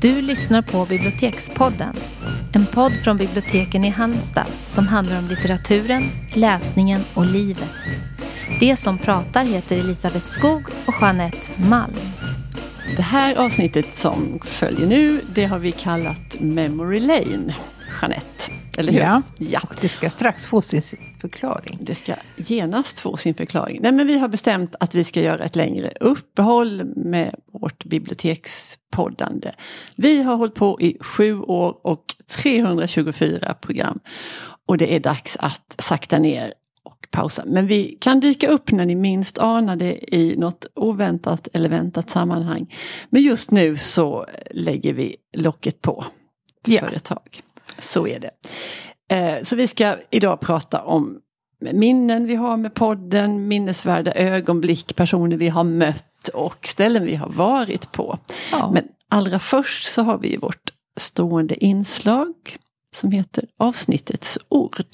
Du lyssnar på Bibliotekspodden. En podd från biblioteken i Halmstad som handlar om litteraturen, läsningen och livet. Det som pratar heter Elisabeth Skog och Jeanette Malm. Det här avsnittet som följer nu, det har vi kallat Memory Lane, Jeanette. Eller hur? Ja, ja. det ska strax få sin förklaring. Det ska genast få sin förklaring. Nej, men vi har bestämt att vi ska göra ett längre uppehåll med vårt bibliotekspoddande. Vi har hållit på i sju år och 324 program. Och det är dags att sakta ner och pausa. Men vi kan dyka upp när ni minst anar det i något oväntat eller väntat sammanhang. Men just nu så lägger vi locket på för Ja. ett tag. Så är det. Eh, Så vi ska idag prata om minnen vi har med podden, minnesvärda ögonblick, personer vi har mött och ställen vi har varit på. Ja. Men allra först så har vi vårt stående inslag som heter avsnittets ord.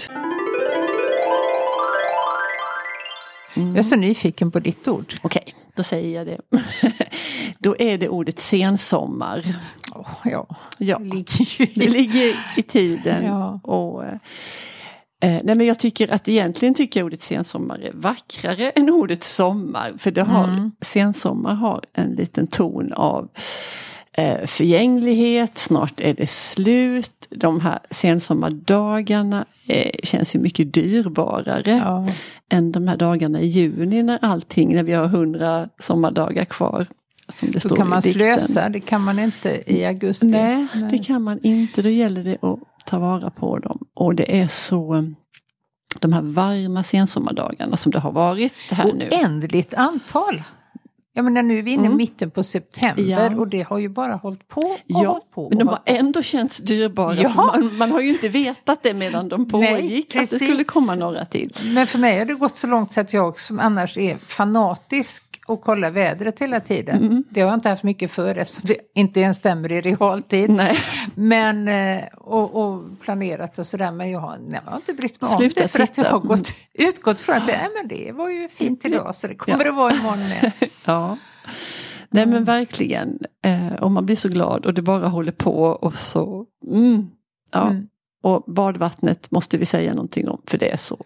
Jag är så nyfiken på ditt ord. Okej, då säger jag det. då är det ordet sensommar. Åh, ja, Ja, det ligger det i... ligger i tiden. Ja. Och, eh, eh, nej men jag tycker att egentligen tycker jag ordet sensommar är vackrare än ordet sommar. För det har, Mm. sensommar har en liten ton av förgänglighet, snart är det slut. De här sensommardagarna eh, känns ju mycket dyrbarare Ja. än de här dagarna i juni när allting, när vi har hundra sommardagar kvar. Som det Då står kan man slösa, det kan man inte i augusti. Nej, det kan man inte. Då gäller det att ta vara på dem. Och det är så eh, de här varma sensommardagarna som det har varit här nu. Oändligt antal. Jag menar nu är vi inne i Mm. mitten på september Ja. och det har ju bara hållit på och Ja, hållit på. men de har ändå känts dyrbara. Ja. Man, man har ju inte vetat det medan de Nej, pågick. att det skulle komma några till. Men för mig har det gått så långt så att jag som annars är fanatisk och kollar vädret hela tiden. Mm. Det har jag inte haft mycket för eftersom det inte ens stämmer i realtid. Nej. Men, eh, och, och planerat och sådär. Men jag har, nej, jag har inte brytt mig om Sluta det. För att jag titta. har gått, utgått från att det, nej, men det var ju fint idag så det kommer att vara imorgon med. Ja. Nej men verkligen. Eh, och man blir så glad och det bara håller på och så. Mm, ja. Mm. Och badvattnet måste vi säga någonting om för det är så.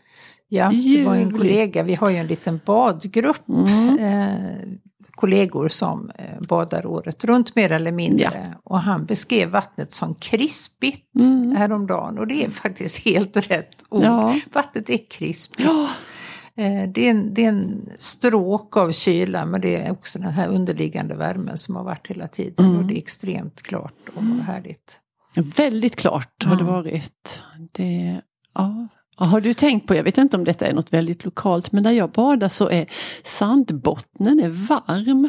Ja, det var en kollega, vi har ju en liten badgrupp. Mm. Eh, kollegor som eh, badar året runt mer eller mindre. Och han beskrev vattnet som krispigt Mm. häromdagen. Och det är faktiskt helt rätt ord. Ja. Vattnet är krispigt. Ja. Eh, det, är en, det är en stråk av kyla men det är också den här underliggande värmen som har varit hela tiden. Mm. Och det är extremt klart och härligt. Väldigt klart har det Mm. varit. Det, ja. Har du tänkt på, jag vet inte om detta är något väldigt lokalt, men när jag badar så är sandbottnen är varm.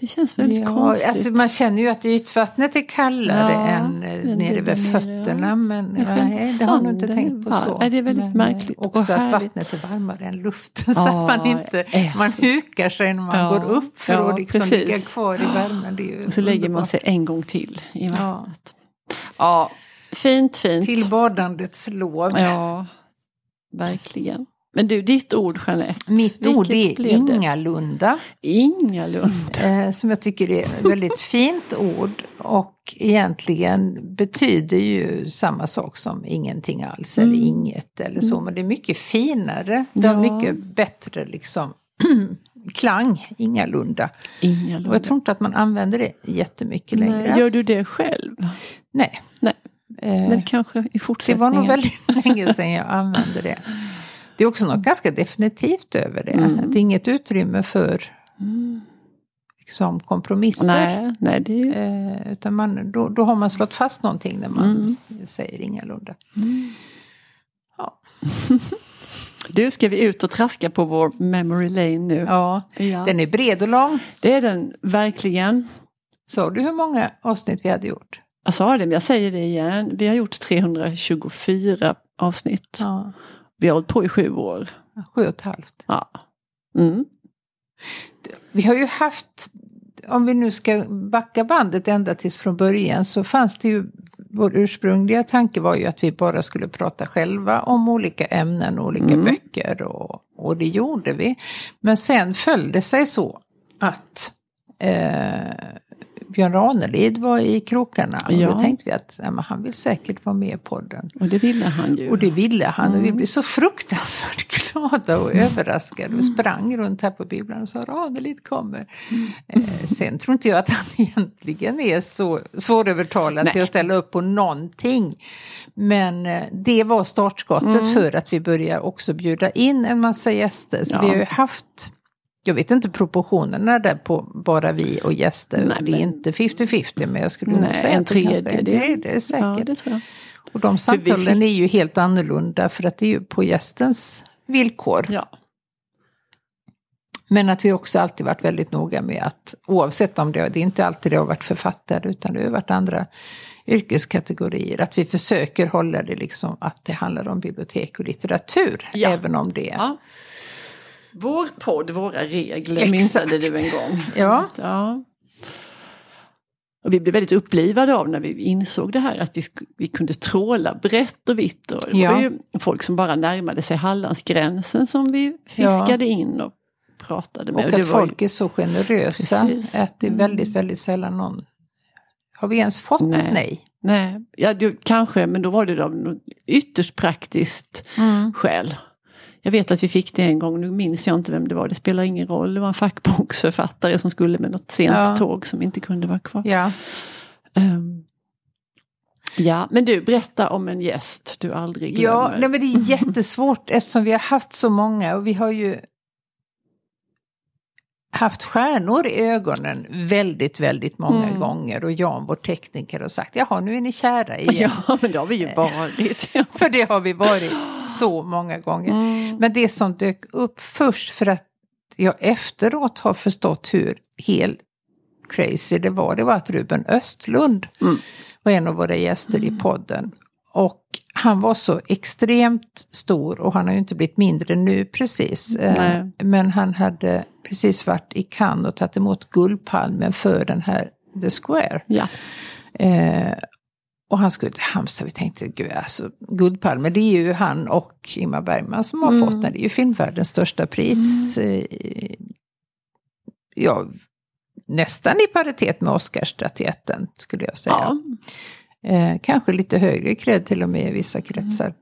Det känns väldigt Ja, konstigt. alltså man känner ju att ytvattnet är kallare Ja, än eh, nere vid där fötterna. ja. Men nej, det har nog inte tänkt på så. Nej, det är väldigt men, märkligt och Också att vattnet är varmare än luften. så att man inte man hukar sig när man går upp för att liksom precis. ligga kvar i värmen. Och så lägger man underbart. sig en gång till i vattnet. Ja, fint fint. Till badandets lov. Ja, verkligen. Men du, ditt ord Jeanette. Mitt ord är ingalunda. Ingalunda. Eh, som jag tycker är ett väldigt fint ord. Och egentligen betyder ju samma sak som ingenting alls eller Mm. inget eller så. Men det är mycket finare. Det har Ja. mycket bättre liksom klang, ingalunda. Ingalunda. Och jag tror inte att man använder det jättemycket längre. Nej, gör du det själv? Nej. Nej. Eh, Men kanske i det fortsättningen? var nog väldigt länge sedan jag använde det. Det är också något ganska definitivt över det. Mm. Det är inget utrymme för Mm. liksom, kompromisser. Nej, nej, det är. Eh, utan man, då, då har man slått fast någonting när man Mm. säger ingalunda. Ja. Du, ska vi ut och traska på vår memory lane nu? ja, Ja. den är bred och lång. Det är den verkligen. Såg du hur många avsnitt vi hade gjort? Jag sa det, men jag säger det igen. Vi har gjort 324 avsnitt. Ja, Vi har hållit på i sju år. sju och ett halvt. Ja. Mm. Vi har ju haft, om vi nu ska backa bandet ända tills från början, så fanns det ju vår ursprungliga tanke var ju att vi bara skulle prata själva om olika ämnen och olika Mm. böcker och, och det gjorde vi. Men sen föll det sig så att eh, Björn Ranelid var i krokarna. Och Ja. då tänkte vi att men han vill säkert vara med i podden. Och det ville han ju. Och det ville han och Mm. vi blev så fruktansvärt glada och överraskade och sprang runt här på bibblan och sa Ranelid kommer. Mm. Eh, sen tror inte jag att han egentligen är så svårövertalad Nej. till att ställa upp på någonting. Men eh, det var startskottet Mm. för att vi började också bjuda in en massa gäster. Så Ja. vi har ju haft jag vet inte proportionerna där på bara vi och gäster. Nej, det är men- inte 50-50 men jag skulle nog Nej, säga en det tredjedel. det, är- det är säkert. Ja, det tror jag. Och de samtalen fick- är ju helt annorlunda för att det är ju på gästens villkor. Ja. Men att vi också alltid varit väldigt noga med att oavsett om det, det är inte alltid det har varit författare utan det har varit andra yrkeskategorier. Att vi försöker hålla det liksom att det handlar om bibliotek och litteratur. Ja. Även om det Ja. Vår podd, våra regler Exakt. myntade du en gång. Ja. ja. Och vi blev väldigt upplivade av när vi insåg det här att vi, vi kunde tråla brett och vitt. Och det Ja. var ju folk som bara närmade sig Hallandsgränsen som vi fiskade in och pratade med. Och det att var ju- folk är så generösa. Precis. Att det är väldigt, väldigt sällan någon... Har vi ens fått Nej. ett nej? Nej, ja, det, kanske, men då var det av ytterst praktiskt skäl. Jag vet att vi fick det en gång, nu minns jag inte vem det var, det spelar ingen roll. Det var en fackboksförfattare som skulle med något sent Ja. tåg som inte kunde vara kvar. Ja. Ehm, ja, men du, berätta om en gäst du aldrig glömmer. Ja, nej, men det är jättesvårt eftersom vi har haft så många och vi har ju haft stjärnor i ögonen väldigt, väldigt många Mm. gånger. Och Jan, vår tekniker, har sagt jaha, nu är ni kära igen. Ja, men det har vi ju varit. För det har vi varit så många gånger. Mm. Men det som dök upp först för att jag efteråt har förstått hur helt crazy det var, det var att Ruben Östlund Mm. var en av våra gäster i podden. Och han var så extremt stor och han har ju inte blivit mindre nu precis. Eh, Nej. Men han hade precis varit i Cannes och tagit emot Guldpalmen för den här The Square. Ja. Eh, och han skulle till Halmstad. Vi tänkte, gud alltså, Guldpalmen, det är ju han och Ingmar Bergman som har Mm. fått den. Det är ju filmvärldens största pris. Eh, ja, nästan i paritet med Oscarsstatyetten skulle jag säga. Ja. Eh, kanske lite högre cred till och med i vissa kretsar.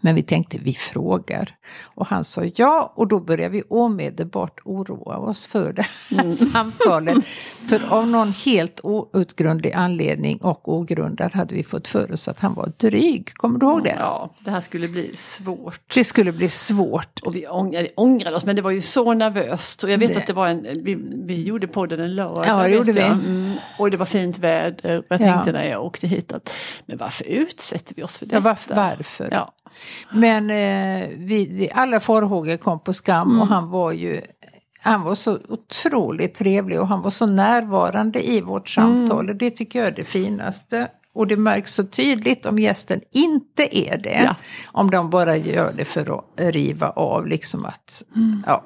Men vi tänkte, vi frågar. Och han sa ja, och då började vi omedelbart oroa oss för det här samtalet. För av någon helt outgrundlig anledning och ogrundad hade vi fått för oss att han var dryg. Kommer du ihåg det? ja, det här skulle bli svårt. Det skulle bli svårt. Och vi ångrade, ångrade oss, men det var ju så nervöst. Och jag vet Det- att det var en, vi, vi gjorde podden en lördag. Ja, det gjorde vi. Mm, och det var fint väder. Jag Ja. tänkte när jag åkte hit att, men varför utsätter vi oss för detta? Ja, varför? varför? Ja. Men eh, vi, alla farhågor kom på skam och han var ju han var så otroligt trevlig och han var så närvarande i vårt samtal. Och det tycker jag är det finaste. Och det märks så tydligt om gästen inte är det. Ja. Om de bara gör det för att riva av liksom att, ja.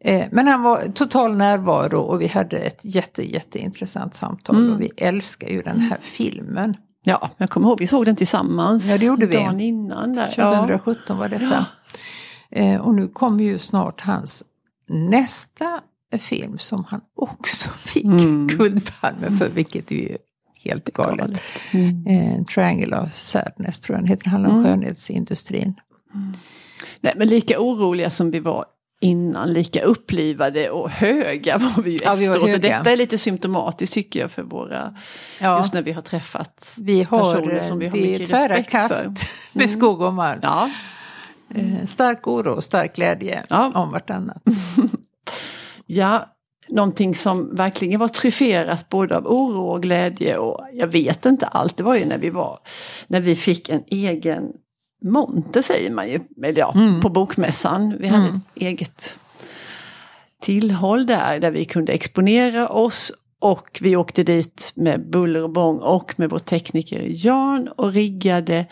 Eh, Men han var total närvaro och vi hade ett jätte, jätteintressant samtal. Och vi älskar ju den här filmen. Ja, jag kommer ihåg vi såg den tillsammans. Ja, det gjorde vi. Dagen innan där. 2017 var detta. Eh, och nu kommer ju snart hans nästa film som han också fick Mm. Guldpalmen för, vilket är ju helt galet. Galet. Mm. Eh, Triangle of Sadness tror jag den heter, handlar om Mm. skönhetsindustrin. Nej, men lika oroliga som vi var innan, lika upplivade och höga var vi ju Ja, vi efteråt. och höga. detta är lite symptomatiskt tycker jag för våra, Ja, just när vi har träffat vi har, personer som vi har mycket respekt kast för. med skog och mark. Ja, Eh, stark oro och stark glädje Ja. om vartannat. ja, någonting som verkligen var tryfferat både av oro och glädje och jag vet inte allt. Det var ju när vi var, när vi fick en egen monter säger man ju, eller ja, Mm. på bokmässan. Vi hade ett eget tillhåll där, där vi kunde exponera oss och vi åkte dit med buller och bång och med vår tekniker Jan och riggade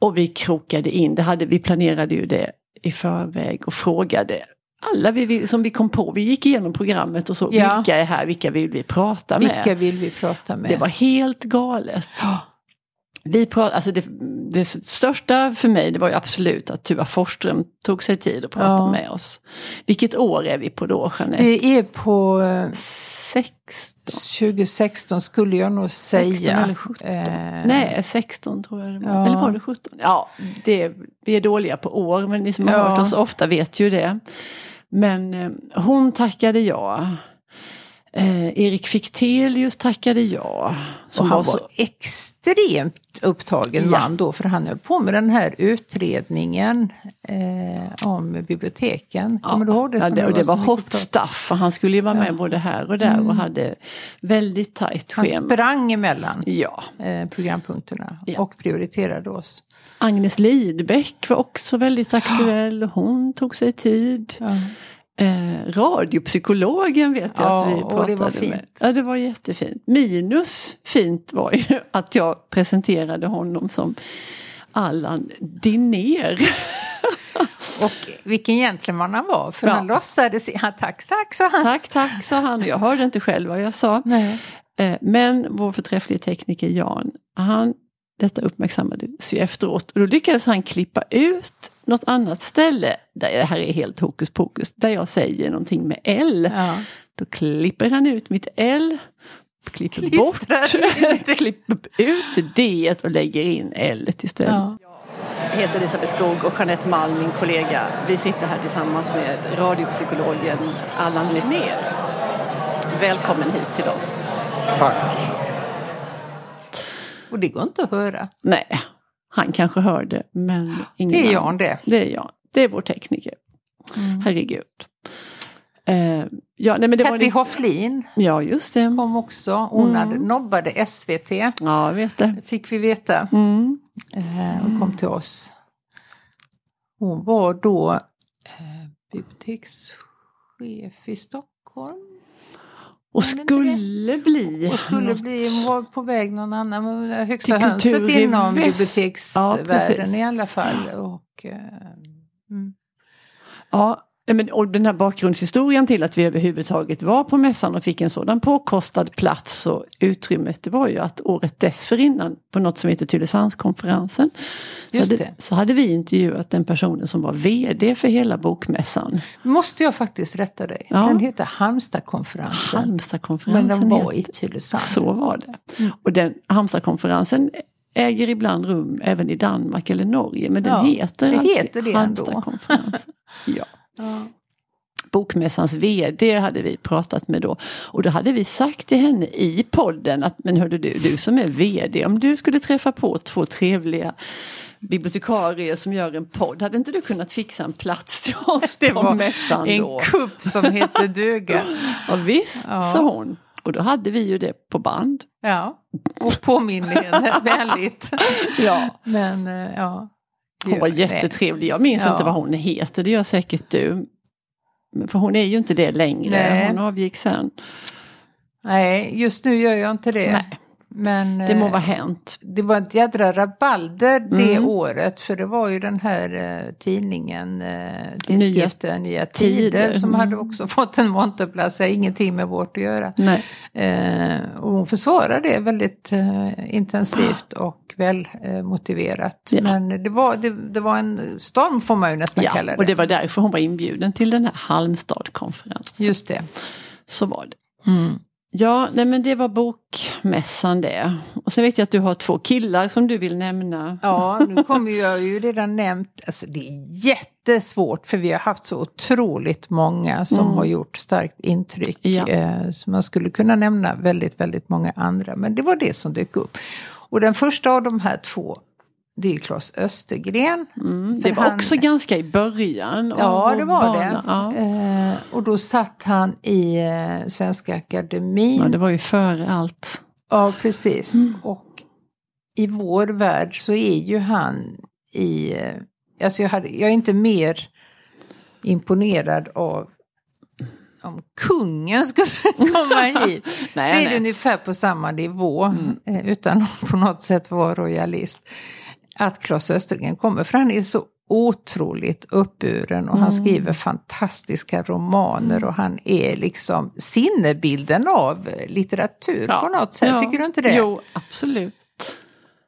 och vi krokade in. Det hade, vi planerade ju det i förväg och frågade alla vi, som vi kom på. Vi gick igenom programmet och så, Ja. vilka är här, vilka vill vi prata med? Vilka vill vi prata med? Det var helt galet. Ja. Vi prat, alltså det, det största för mig det var ju absolut att Tuva Forsström tog sig tid att prata Ja. med oss. Vilket år är vi på då Jeanette? Vi är på eh, 2016. 2016 skulle jag nog säga. 16 eller 17. Eh, Nej, 16 tror jag det var. Ja. Eller var det 17? Ja, det, vi är dåliga på år men ni som har Ja. hört oss ofta vet ju det. Men eh, hon tackade ja. Eh, Erik Fichtelius tackade ja. Och han var så, var extremt upptagen Ja. man då, för han höll på med den här utredningen eh, om biblioteken. Kommer du ihåg det? ja, det, och det var mycket hot stuff. Och han skulle ju vara med Ja. Mm. både här och där och hade väldigt tajt Han schema. sprang emellan Ja. eh, programpunkterna Ja. och prioriterade oss. Agnes Lidbeck var också väldigt aktuell. Hon tog sig tid. Eh, radiopsykologen vet jag Ja, att vi pratade det var med. fint. Ja, det var jättefint. Minus fint var ju att jag presenterade honom som Allan Dinér. Och vilken gentleman han var, för Ja. han låtsades, ja, tack, tack, sa han. tack, tack, sa han. Jag hörde inte själv vad jag sa. Nej. Eh, men vår förträfflige tekniker Jan, han, detta uppmärksammades ju efteråt. Och då lyckades han klippa ut något annat ställe, där det här är helt hokus pokus, där jag säger någonting med L. Ja. Då klipper han ut mitt L, klipper Klistrar bort, klipper ut D och lägger in L istället. Ja. Jag heter Elisabeth Skog och Jeanette Malm, min kollega. Vi sitter här tillsammans med radiopsykologen Allan Linnér. Välkommen hit till oss. Tack. Och det går inte att höra. Nej, han kanske hörde men ingen Det är. Jan det. Det är Jan. Det är vår tekniker. Herregud. Eh, ja, nej, men det var Katty det- Hofflin Ja, just det. kom också. Hon Mm. nobbade SVT, Ja, vet det. fick vi veta. Mm. eh, och kom till oss. Hon var då eh, bibliotekschef i Stockholm. Och skulle bli... Och skulle något- bli, på väg någon annan, högsta hönset inom. Ja, biblioteksvärlden precis. i alla fall. Och, eh, mm. Ja, men, och den här bakgrundshistorien till att vi överhuvudtaget var på mässan och fick en sådan påkostad plats och utrymmet det var ju att året dessförinnan på något som heter Tylösandskonferensen så hade, så hade vi intervjuat den personen som var VD för hela bokmässan. Måste jag faktiskt rätta dig. Ja. Den heter Halmstadkonferensen. Men Halmstadkonferensen den var i Tylösand. Så var det. Och den Halmstadkonferensen äger ibland rum även i Danmark eller Norge men den Ja, heter det heter det. Halmstadkonferensen. ja. Ja. Bokmässans VD hade vi pratat med då. Och då hade vi sagt till henne i podden att men hörde du, du som är VD, om du skulle träffa på två trevliga bibliotekarier som gör en podd, hade inte du kunnat fixa en plats till oss Det på var mässan en då? kupp som hette duga. Ja, visst, Ja. sa hon. Och då hade vi ju det på band. Ja, och påminner henne vänligt. Ja. Men eh, ja. Hon var jättetrevlig. Jag minns Ja. inte vad hon heter, det gör säkert du. För hon är ju inte det längre, Nej. hon avgick sen. Nej, just nu gör jag inte det. Nej. Men Det må eh, vara hänt. det var ett jädra rabalder det Mm. året. För det var ju den här eh, tidningen, eh, Nya tidskriften Nya Tider, Tider, som mm. hade också fått en monterplats. ingenting med vårt att göra. Eh, och hon försvarade det väldigt eh, intensivt och väl eh, motiverat. Ja. Men det var, det, det var en storm får man ju nästan Ja, kalla det. och det var därför hon var inbjuden till den här Halmstadkonferensen. Just det. Så var det. Mm. Ja, nej men det var bokmässan det. Och sen vet jag att du har två killar som du vill nämna. Ja, nu kommer jag ju redan nämnt, alltså det är jättesvårt för vi har haft så otroligt många som Mm. har gjort starkt intryck. Ja. Eh, så man skulle kunna nämna väldigt, väldigt många andra. Men det var det som dök upp. Och den första av de här två, det är Claes Östergren. Mm, det var han- också ganska i början. Ja, det var bana. det. Ja. Eh, och då satt han i eh, Svenska Akademin. ja, det var ju före allt. Ja, precis. Mm. Och i vår värld så är ju han i... eh, Alltså jag, hade, jag är inte mer imponerad av om kungen skulle komma hit. Nej, så är nej. det ungefär på samma nivå, Mm. eh, utan att på något sätt vara royalist. Att Claes Östergren kommer, för han är så otroligt uppburen och han Mm. skriver fantastiska romaner och han är liksom sinnebilden av litteratur på något sätt. Ja. Tycker du inte det? Jo, absolut.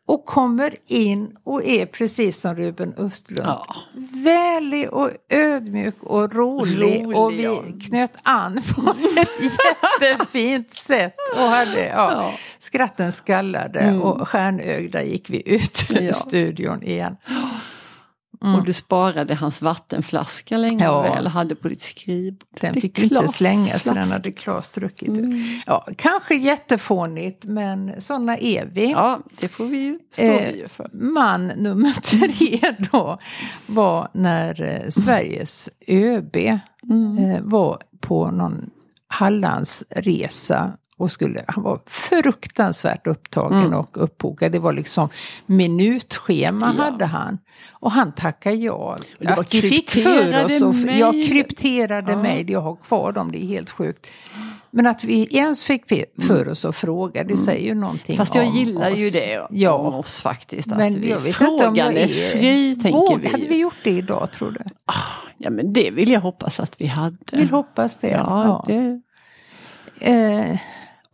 Och kommer in och är precis som Ruben Östlund. Ja. Vänlig och ödmjuk och rolig. Rolig, och vi ja. knöt an på ett jättefint sätt. Och hade, ja, Ja. Skratten skallade och stjärnögda gick vi ut ur studion igen. Och du sparade hans vattenflaska länge Ja. väl och hade på ditt skrivbord. Den Det fick inte Klas slängas för den hade Klas druckit ut. Ja, kanske jättefånigt men sådana är vi. Ja, det får vi ju stå Eh, för. Man nummer tre då var när eh, Sveriges ÖB Mm. eh, var på någon Hallandsresa och skulle, han var fruktansvärt upptagen Mm. och uppbokad. Det var liksom minutschema Ja. hade han. Och han tackade ja. Att vi fick för oss och krypterade jag krypterade Ja. mejl. Jag har kvar dem, det är helt sjukt. Men att vi ens fick vi- för oss att fråga, det säger ju någonting Mm. Fast jag om gillar ju oss. det Ja. om oss faktiskt. Att Men vi, jag vet inte om frågan jag är fri, tänker Våg, vi. Hade vi gjort det idag tror du? Ja, men det vill jag hoppas att vi hade. Vill hoppas det. Ja, Ja. det... Eh,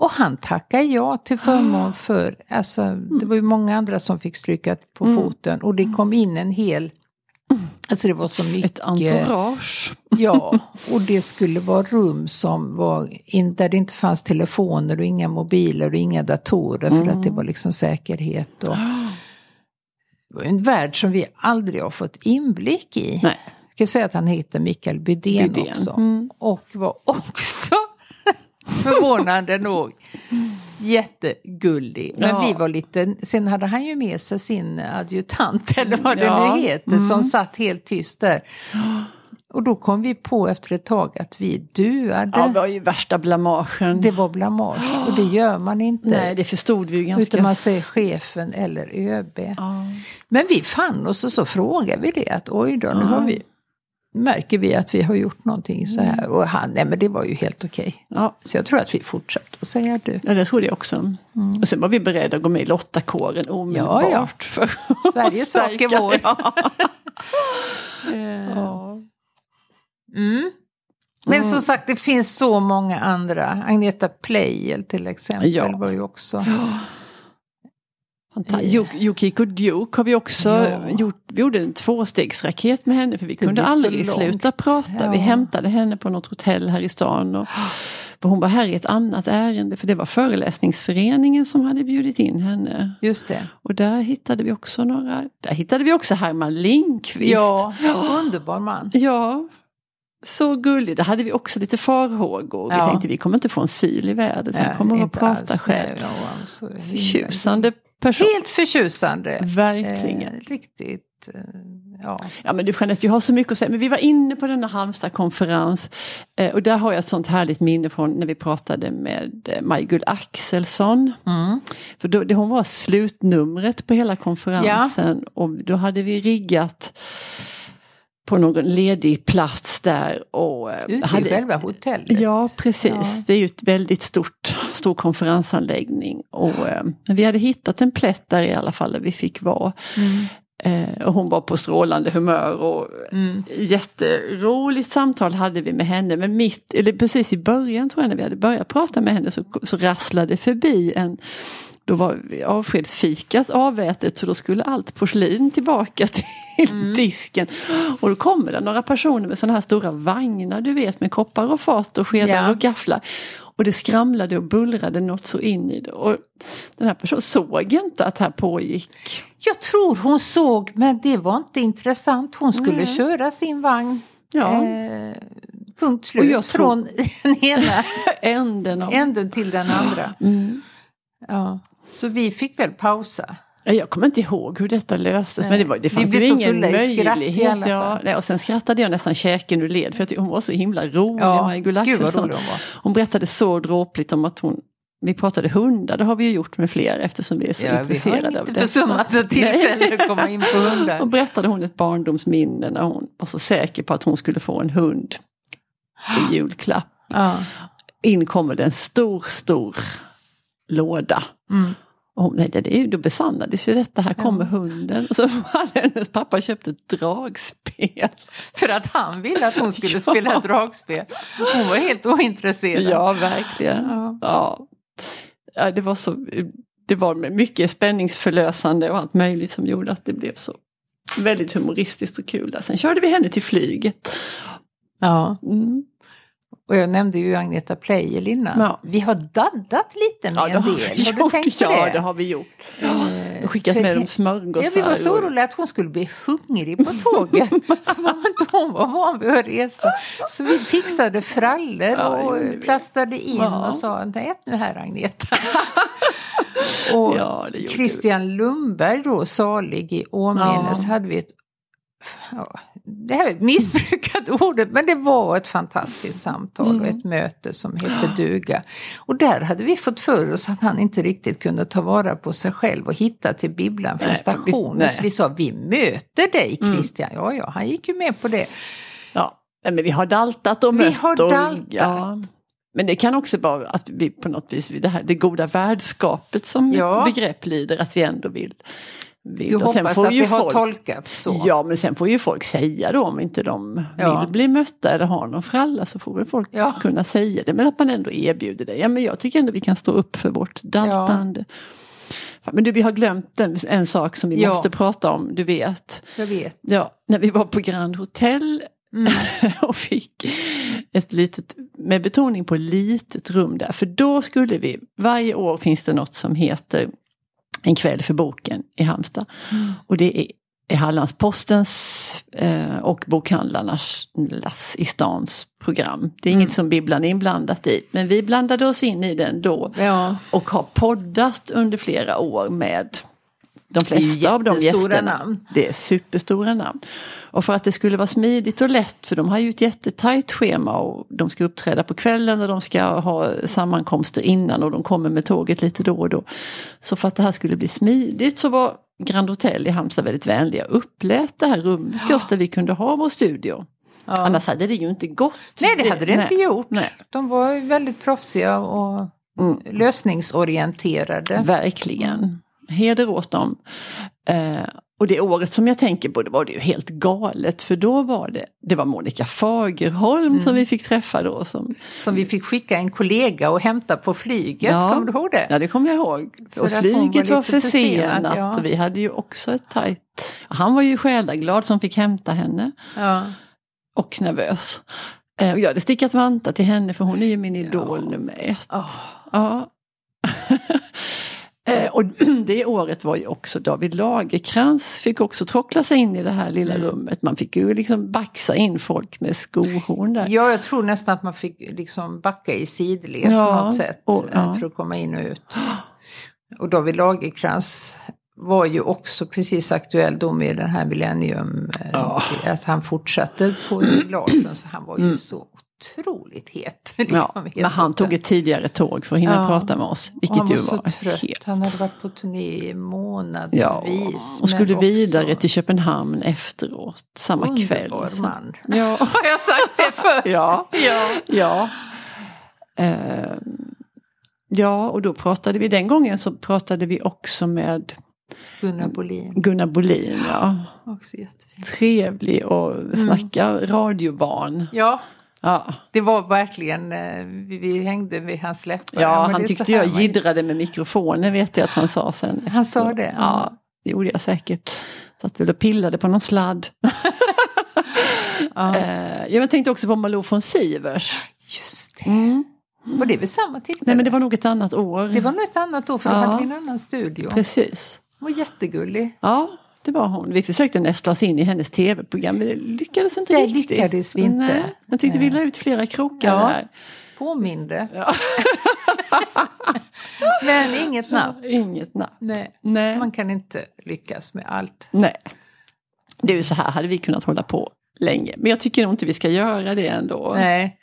och han tackar ja till förmån för, alltså det var ju många andra som fick stryka på Mm. foten och det kom in en hel, alltså det var så mycket. Ett entourage. Ja, och det skulle vara rum som var in, där det inte fanns telefoner och inga mobiler och inga datorer för att det Mm. var liksom säkerhet. Och, var en värld som vi aldrig har fått inblick i. Nej. Jag kan säga att han heter Mikael Bydén, Bydén. också. Mm. Och var också förvånande nog jättegullig. Men Ja. vi var lite, sen hade han ju med sig sin adjutant eller vad det Ja. nu heter som satt helt tyst där. Och då kom vi på efter ett tag att vi duade. Ja, det var ju värsta blamagen. Det var blamage och det gör man inte. Nej, det förstod vi ju ganska... utan man säger chefen eller ÖB. Ja. Men vi fann oss och så frågade vi det att oj då, nu har vi, märker vi att vi har gjort någonting så här. Och han, nej men det var ju helt okej. Ja, Så jag tror att vi fortsätter att säga du. ja, det trodde jag också. Och sen var vi beredda att gå med i Lottakåren omedelbart. Ja, ja. För Sveriges sak är vår. Ja. Ja. Mm. Men som sagt, det finns så många andra. Agneta Pleijel till exempel Ja. var ju också... Juk- Yukiko Duke har vi också Ja. gjort. Vi gjorde en tvåstegsraket med henne för vi kunde blir så aldrig sluta prata. Vi Ja. hämtade henne på något hotell här i stan. Och, för hon var här i ett annat ärende för det var föreläsningsföreningen som hade bjudit in henne. Just det. Och där hittade vi också några, där hittade vi också Herman Lindqvist. Ja, underbar man. Ja, så gullig. Där hade vi också lite farhågor. Vi Ja. tänkte vi kommer inte få en syl i vädret. Nej, kommer att prata alls. själv. Nej, ja, Förtjusande person. Helt förtjusande. Verkligen. Eh, riktigt, eh, ja. Ja men du Jeanette, jag har så mycket att säga. Men vi var inne på denna Halmstad-konferens. Eh, och där har jag ett sånt härligt minne från när vi pratade med eh, Maj-Gull Axelsson. Mm. För då, det, hon var slutnumret på hela konferensen. Och då hade vi riggat på någon ledig plats där. Och, eh, Ute hade, i själva hotellet. Ja, precis. Ja. Det är ju ett väldigt stort, stor konferensanläggning. Och, eh, vi hade hittat en plätt där i alla fall där vi fick vara. Mm. Eh, och hon var på strålande humör och Mm. jätteroligt samtal hade vi med henne. Men mitt, eller precis i början tror jag när vi hade börjat prata med henne så, så rasslade förbi en då var avskedsfikat avätet så då skulle allt porslin tillbaka till Mm. disken. Och då kommer det några personer med sådana här stora vagnar du vet med koppar och fat och skedar Ja. och gafflar. Och det skramlade och bullrade något så in i det. Och den här personen såg inte att här pågick Jag tror hon såg, men det var inte intressant. Hon skulle Nej. köra sin vagn. Ja. Eh, punkt Och slut. jag tror- Från den ena änden av... änden till den andra. Mm. Ja. Så vi fick väl pausa. Jag kommer inte ihåg hur detta löstes Nej. men det, var, det Vi fanns ju ingen möjlighet. Ja, nej, och sen skrattade jag nästan käken ur led för jag tyckte hon var så himla rolig. Ja, gud vad Axelsson. hon var. Hon berättade så dråpligt om att hon vi pratade hundar, det har vi ju gjort med fler eftersom vi är så Ja, vi intresserade har av inte detta. försummat ett tillfälle att komma in på Och hundar. berättade hon ett barndomsminne när hon var så säker på att hon skulle få en hund i julklapp. Ja. In kommer det en stor, stor låda. Mm. Och hon tänkte, det är ju, då besannades ju detta, här kommer hunden. Och så hade hennes pappa köpt ett dragspel. För att han ville att hon skulle Ja. spela dragspel. Hon var helt ointresserad. Ja, verkligen. Ja. Ja. Ja, det var så det var mycket spänningsförlösande och allt möjligt som gjorde att det blev så väldigt humoristiskt och kul. Där. Sen körde vi henne till flyget. Ja. Mm. Och jag nämnde ju Agneta Pleijel innan. Ja. Vi har daddat lite med Ja, det en har del. vi Har du tänkt på ja, det? det har vi gjort. Eh, Och skickat med dem smörgåsar. Ja, vi var så oroliga att hon skulle bli hungrig på tåget. Som om inte hon var van vid att resa. Så vi fixade frallor Ja, och plastade in Ja. och sa ät nu här Agneta. och Ja, det Christian Lundberg då, salig i åminnes, Ja. hade vi ett Ja, det här är ett missbrukat ordet, men det var ett fantastiskt samtal och Mm. ett möte som hette duga. Och där hade vi fått för oss att han inte riktigt kunde ta vara på sig själv och hitta till bibblan från Nej, stationen. Så vi sa, vi möter dig Mm. Christian. Ja, ja, han gick ju med på det. Ja, men vi har daltat och Vi mött. har och, daltat. Ja. Men det kan också vara att vi på något vis, det, här, det goda värdskapet som Ja. begrepp lyder, att vi ändå vill. Vill. Sen hoppas att det har folk- tolkats så. Ja, men sen får ju folk säga då om inte de Ja. vill bli mötta eller har någon fralla så får väl folk Ja. kunna säga det. Men att man ändå erbjuder det. Ja, men jag tycker ändå vi kan stå upp för vårt daltande. Men du, vi har glömt en, en sak som vi Ja. måste prata om, du vet. Jag vet. Ja, när vi var på Grand Hotel Mm. och fick ett litet, med betoning på litet rum där. För då skulle vi, varje år finns det något som heter En kväll för boken i Halmstad. Mm. Och det är, är Hallandspostens eh, och bokhandlarnas i stans program. Det är inget som bibblan är inblandat i. Men vi blandade oss in i den då Ja. och har poddat under flera år med de flesta av de gästerna. namn. Det är superstora namn. Och för att det skulle vara smidigt och lätt, för de har ju ett jättetajt schema och de ska uppträda på kvällen och de ska ha sammankomster innan och de kommer med tåget lite då och då. Så för att det här skulle bli smidigt så var Grand Hotel i Halmstad väldigt vänliga och upplät det här rummet till oss där vi kunde ha vår studio. Ja. Annars hade det ju inte gått. Nej, det hade det inte gjort. Nej. De var ju väldigt proffsiga och Mm. lösningsorienterade. Verkligen. Heder åt dem. Eh, och det året som jag tänker på, det var det ju helt galet. För då var det, det var Monica Fagerholm Mm. som vi fick träffa då. Som, Som vi fick skicka en kollega och hämta på flyget. Ja. Kommer du ihåg det? ja, det kommer jag ihåg. För och flyget var var, försenat ja. och vi hade ju också ett tajt... Han var ju själaglad som fick hämta henne. Ja. Och nervös. Eh, och jag hade stickat vantar till henne för hon är ju min idol nummer ett. Åh. Ja. Eh, och det året var ju också David Lagerkrans fick också trockla sig in i det här lilla Mm. rummet. Man fick ju liksom baxa in folk med skohorn där. Ja, jag tror nästan att man fick liksom backa i sidled Ja, på något sätt och- eh, ja. för att komma in och ut. Och David Lagerkrans var ju också precis aktuell då med den här millennium. eh, Ja. Att han fortsatte på seglagen så han var ju så otroligt het. Mm. Ja, men han tog ett tidigare tåg för att hinna Ja. prata med oss. Vilket han var ju så var trött. helt... Han hade varit på turné månadsvis. Ja, och skulle också vidare till Köpenhamn efteråt samma kväll. Underbar man. Ja. Har jag sagt det förr? Ja. ja. Ja. Eh, ja, och då pratade vi, den gången så pratade vi också med Gunnar Bolin. Gunnar Bolin. Ja. Också jättefint. Trevlig och snacka radiobarn. Ja, Ja, det var verkligen, eh, vi, vi hängde vid hans läppar. ja han tyckte jag jiddrade med mikrofonen vet jag att han sa sen. Han sa det? Ja, det gjorde jag säkert. Satt väl och pillade på någon sladd. Ja. Eh, jag tänkte också på Malou von Sivers. Just det. Mm. Var det vid samma tillfälle? Nej men det var nog ett annat år. det var nog ett annat då, för då Ja. hade vi en annan studio. Precis. Hon var jättegullig. Ja, det var hon. Vi försökte nästla oss in i hennes tv-program men det lyckades inte Det riktigt. lyckades vi inte. Nej, jag tyckte vi la ut flera krokar Ja. där. Påminde. Ja. Men inget namn. Inget namn. Nej. Nej. Man kan inte lyckas med allt. Nej. Det är ju så här hade vi kunnat hålla på länge. Men jag tycker nog inte vi ska göra det ändå. Nej.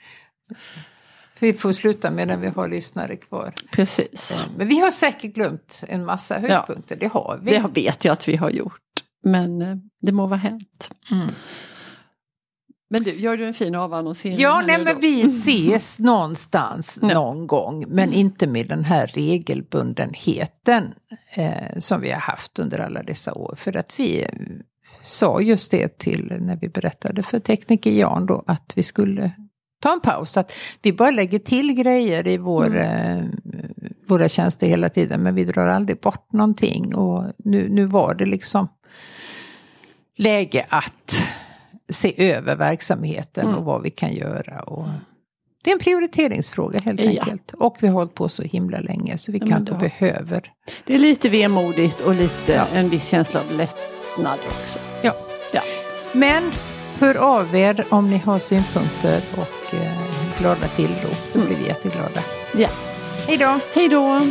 Vi får sluta med när vi har lyssnare kvar. Precis. Men vi har säkert glömt en massa höjdpunkter. Det har vi. Det vet jag att vi har gjort. Men eh, det må vara hänt. Mm. Men du, gör du en fin avannonsering? Ja, nej, men då? vi ses någonstans någon gång. Men inte med den här regelbundenheten eh, som vi har haft under alla dessa år. För att vi eh, sa just det till när vi berättade för tekniker Jan då att vi skulle ta en paus. Att vi bara lägger till grejer i vår, Mm. eh, våra tjänster hela tiden men vi drar aldrig bort någonting. Och nu, nu var det liksom läge att se över verksamheten Mm. och vad vi kan göra. Och det är en prioriteringsfråga helt Ja. enkelt. Och vi har hållit på så himla länge så vi Ja, kanske har- behöver. Det är lite vemodigt och lite Ja. en viss känsla av lättnad också. Ja. Ja. Men hör av er om ni har synpunkter och eh, glada tillrop. Då Mm. blir vi jätteglada. Ja. Hej då! Hej då!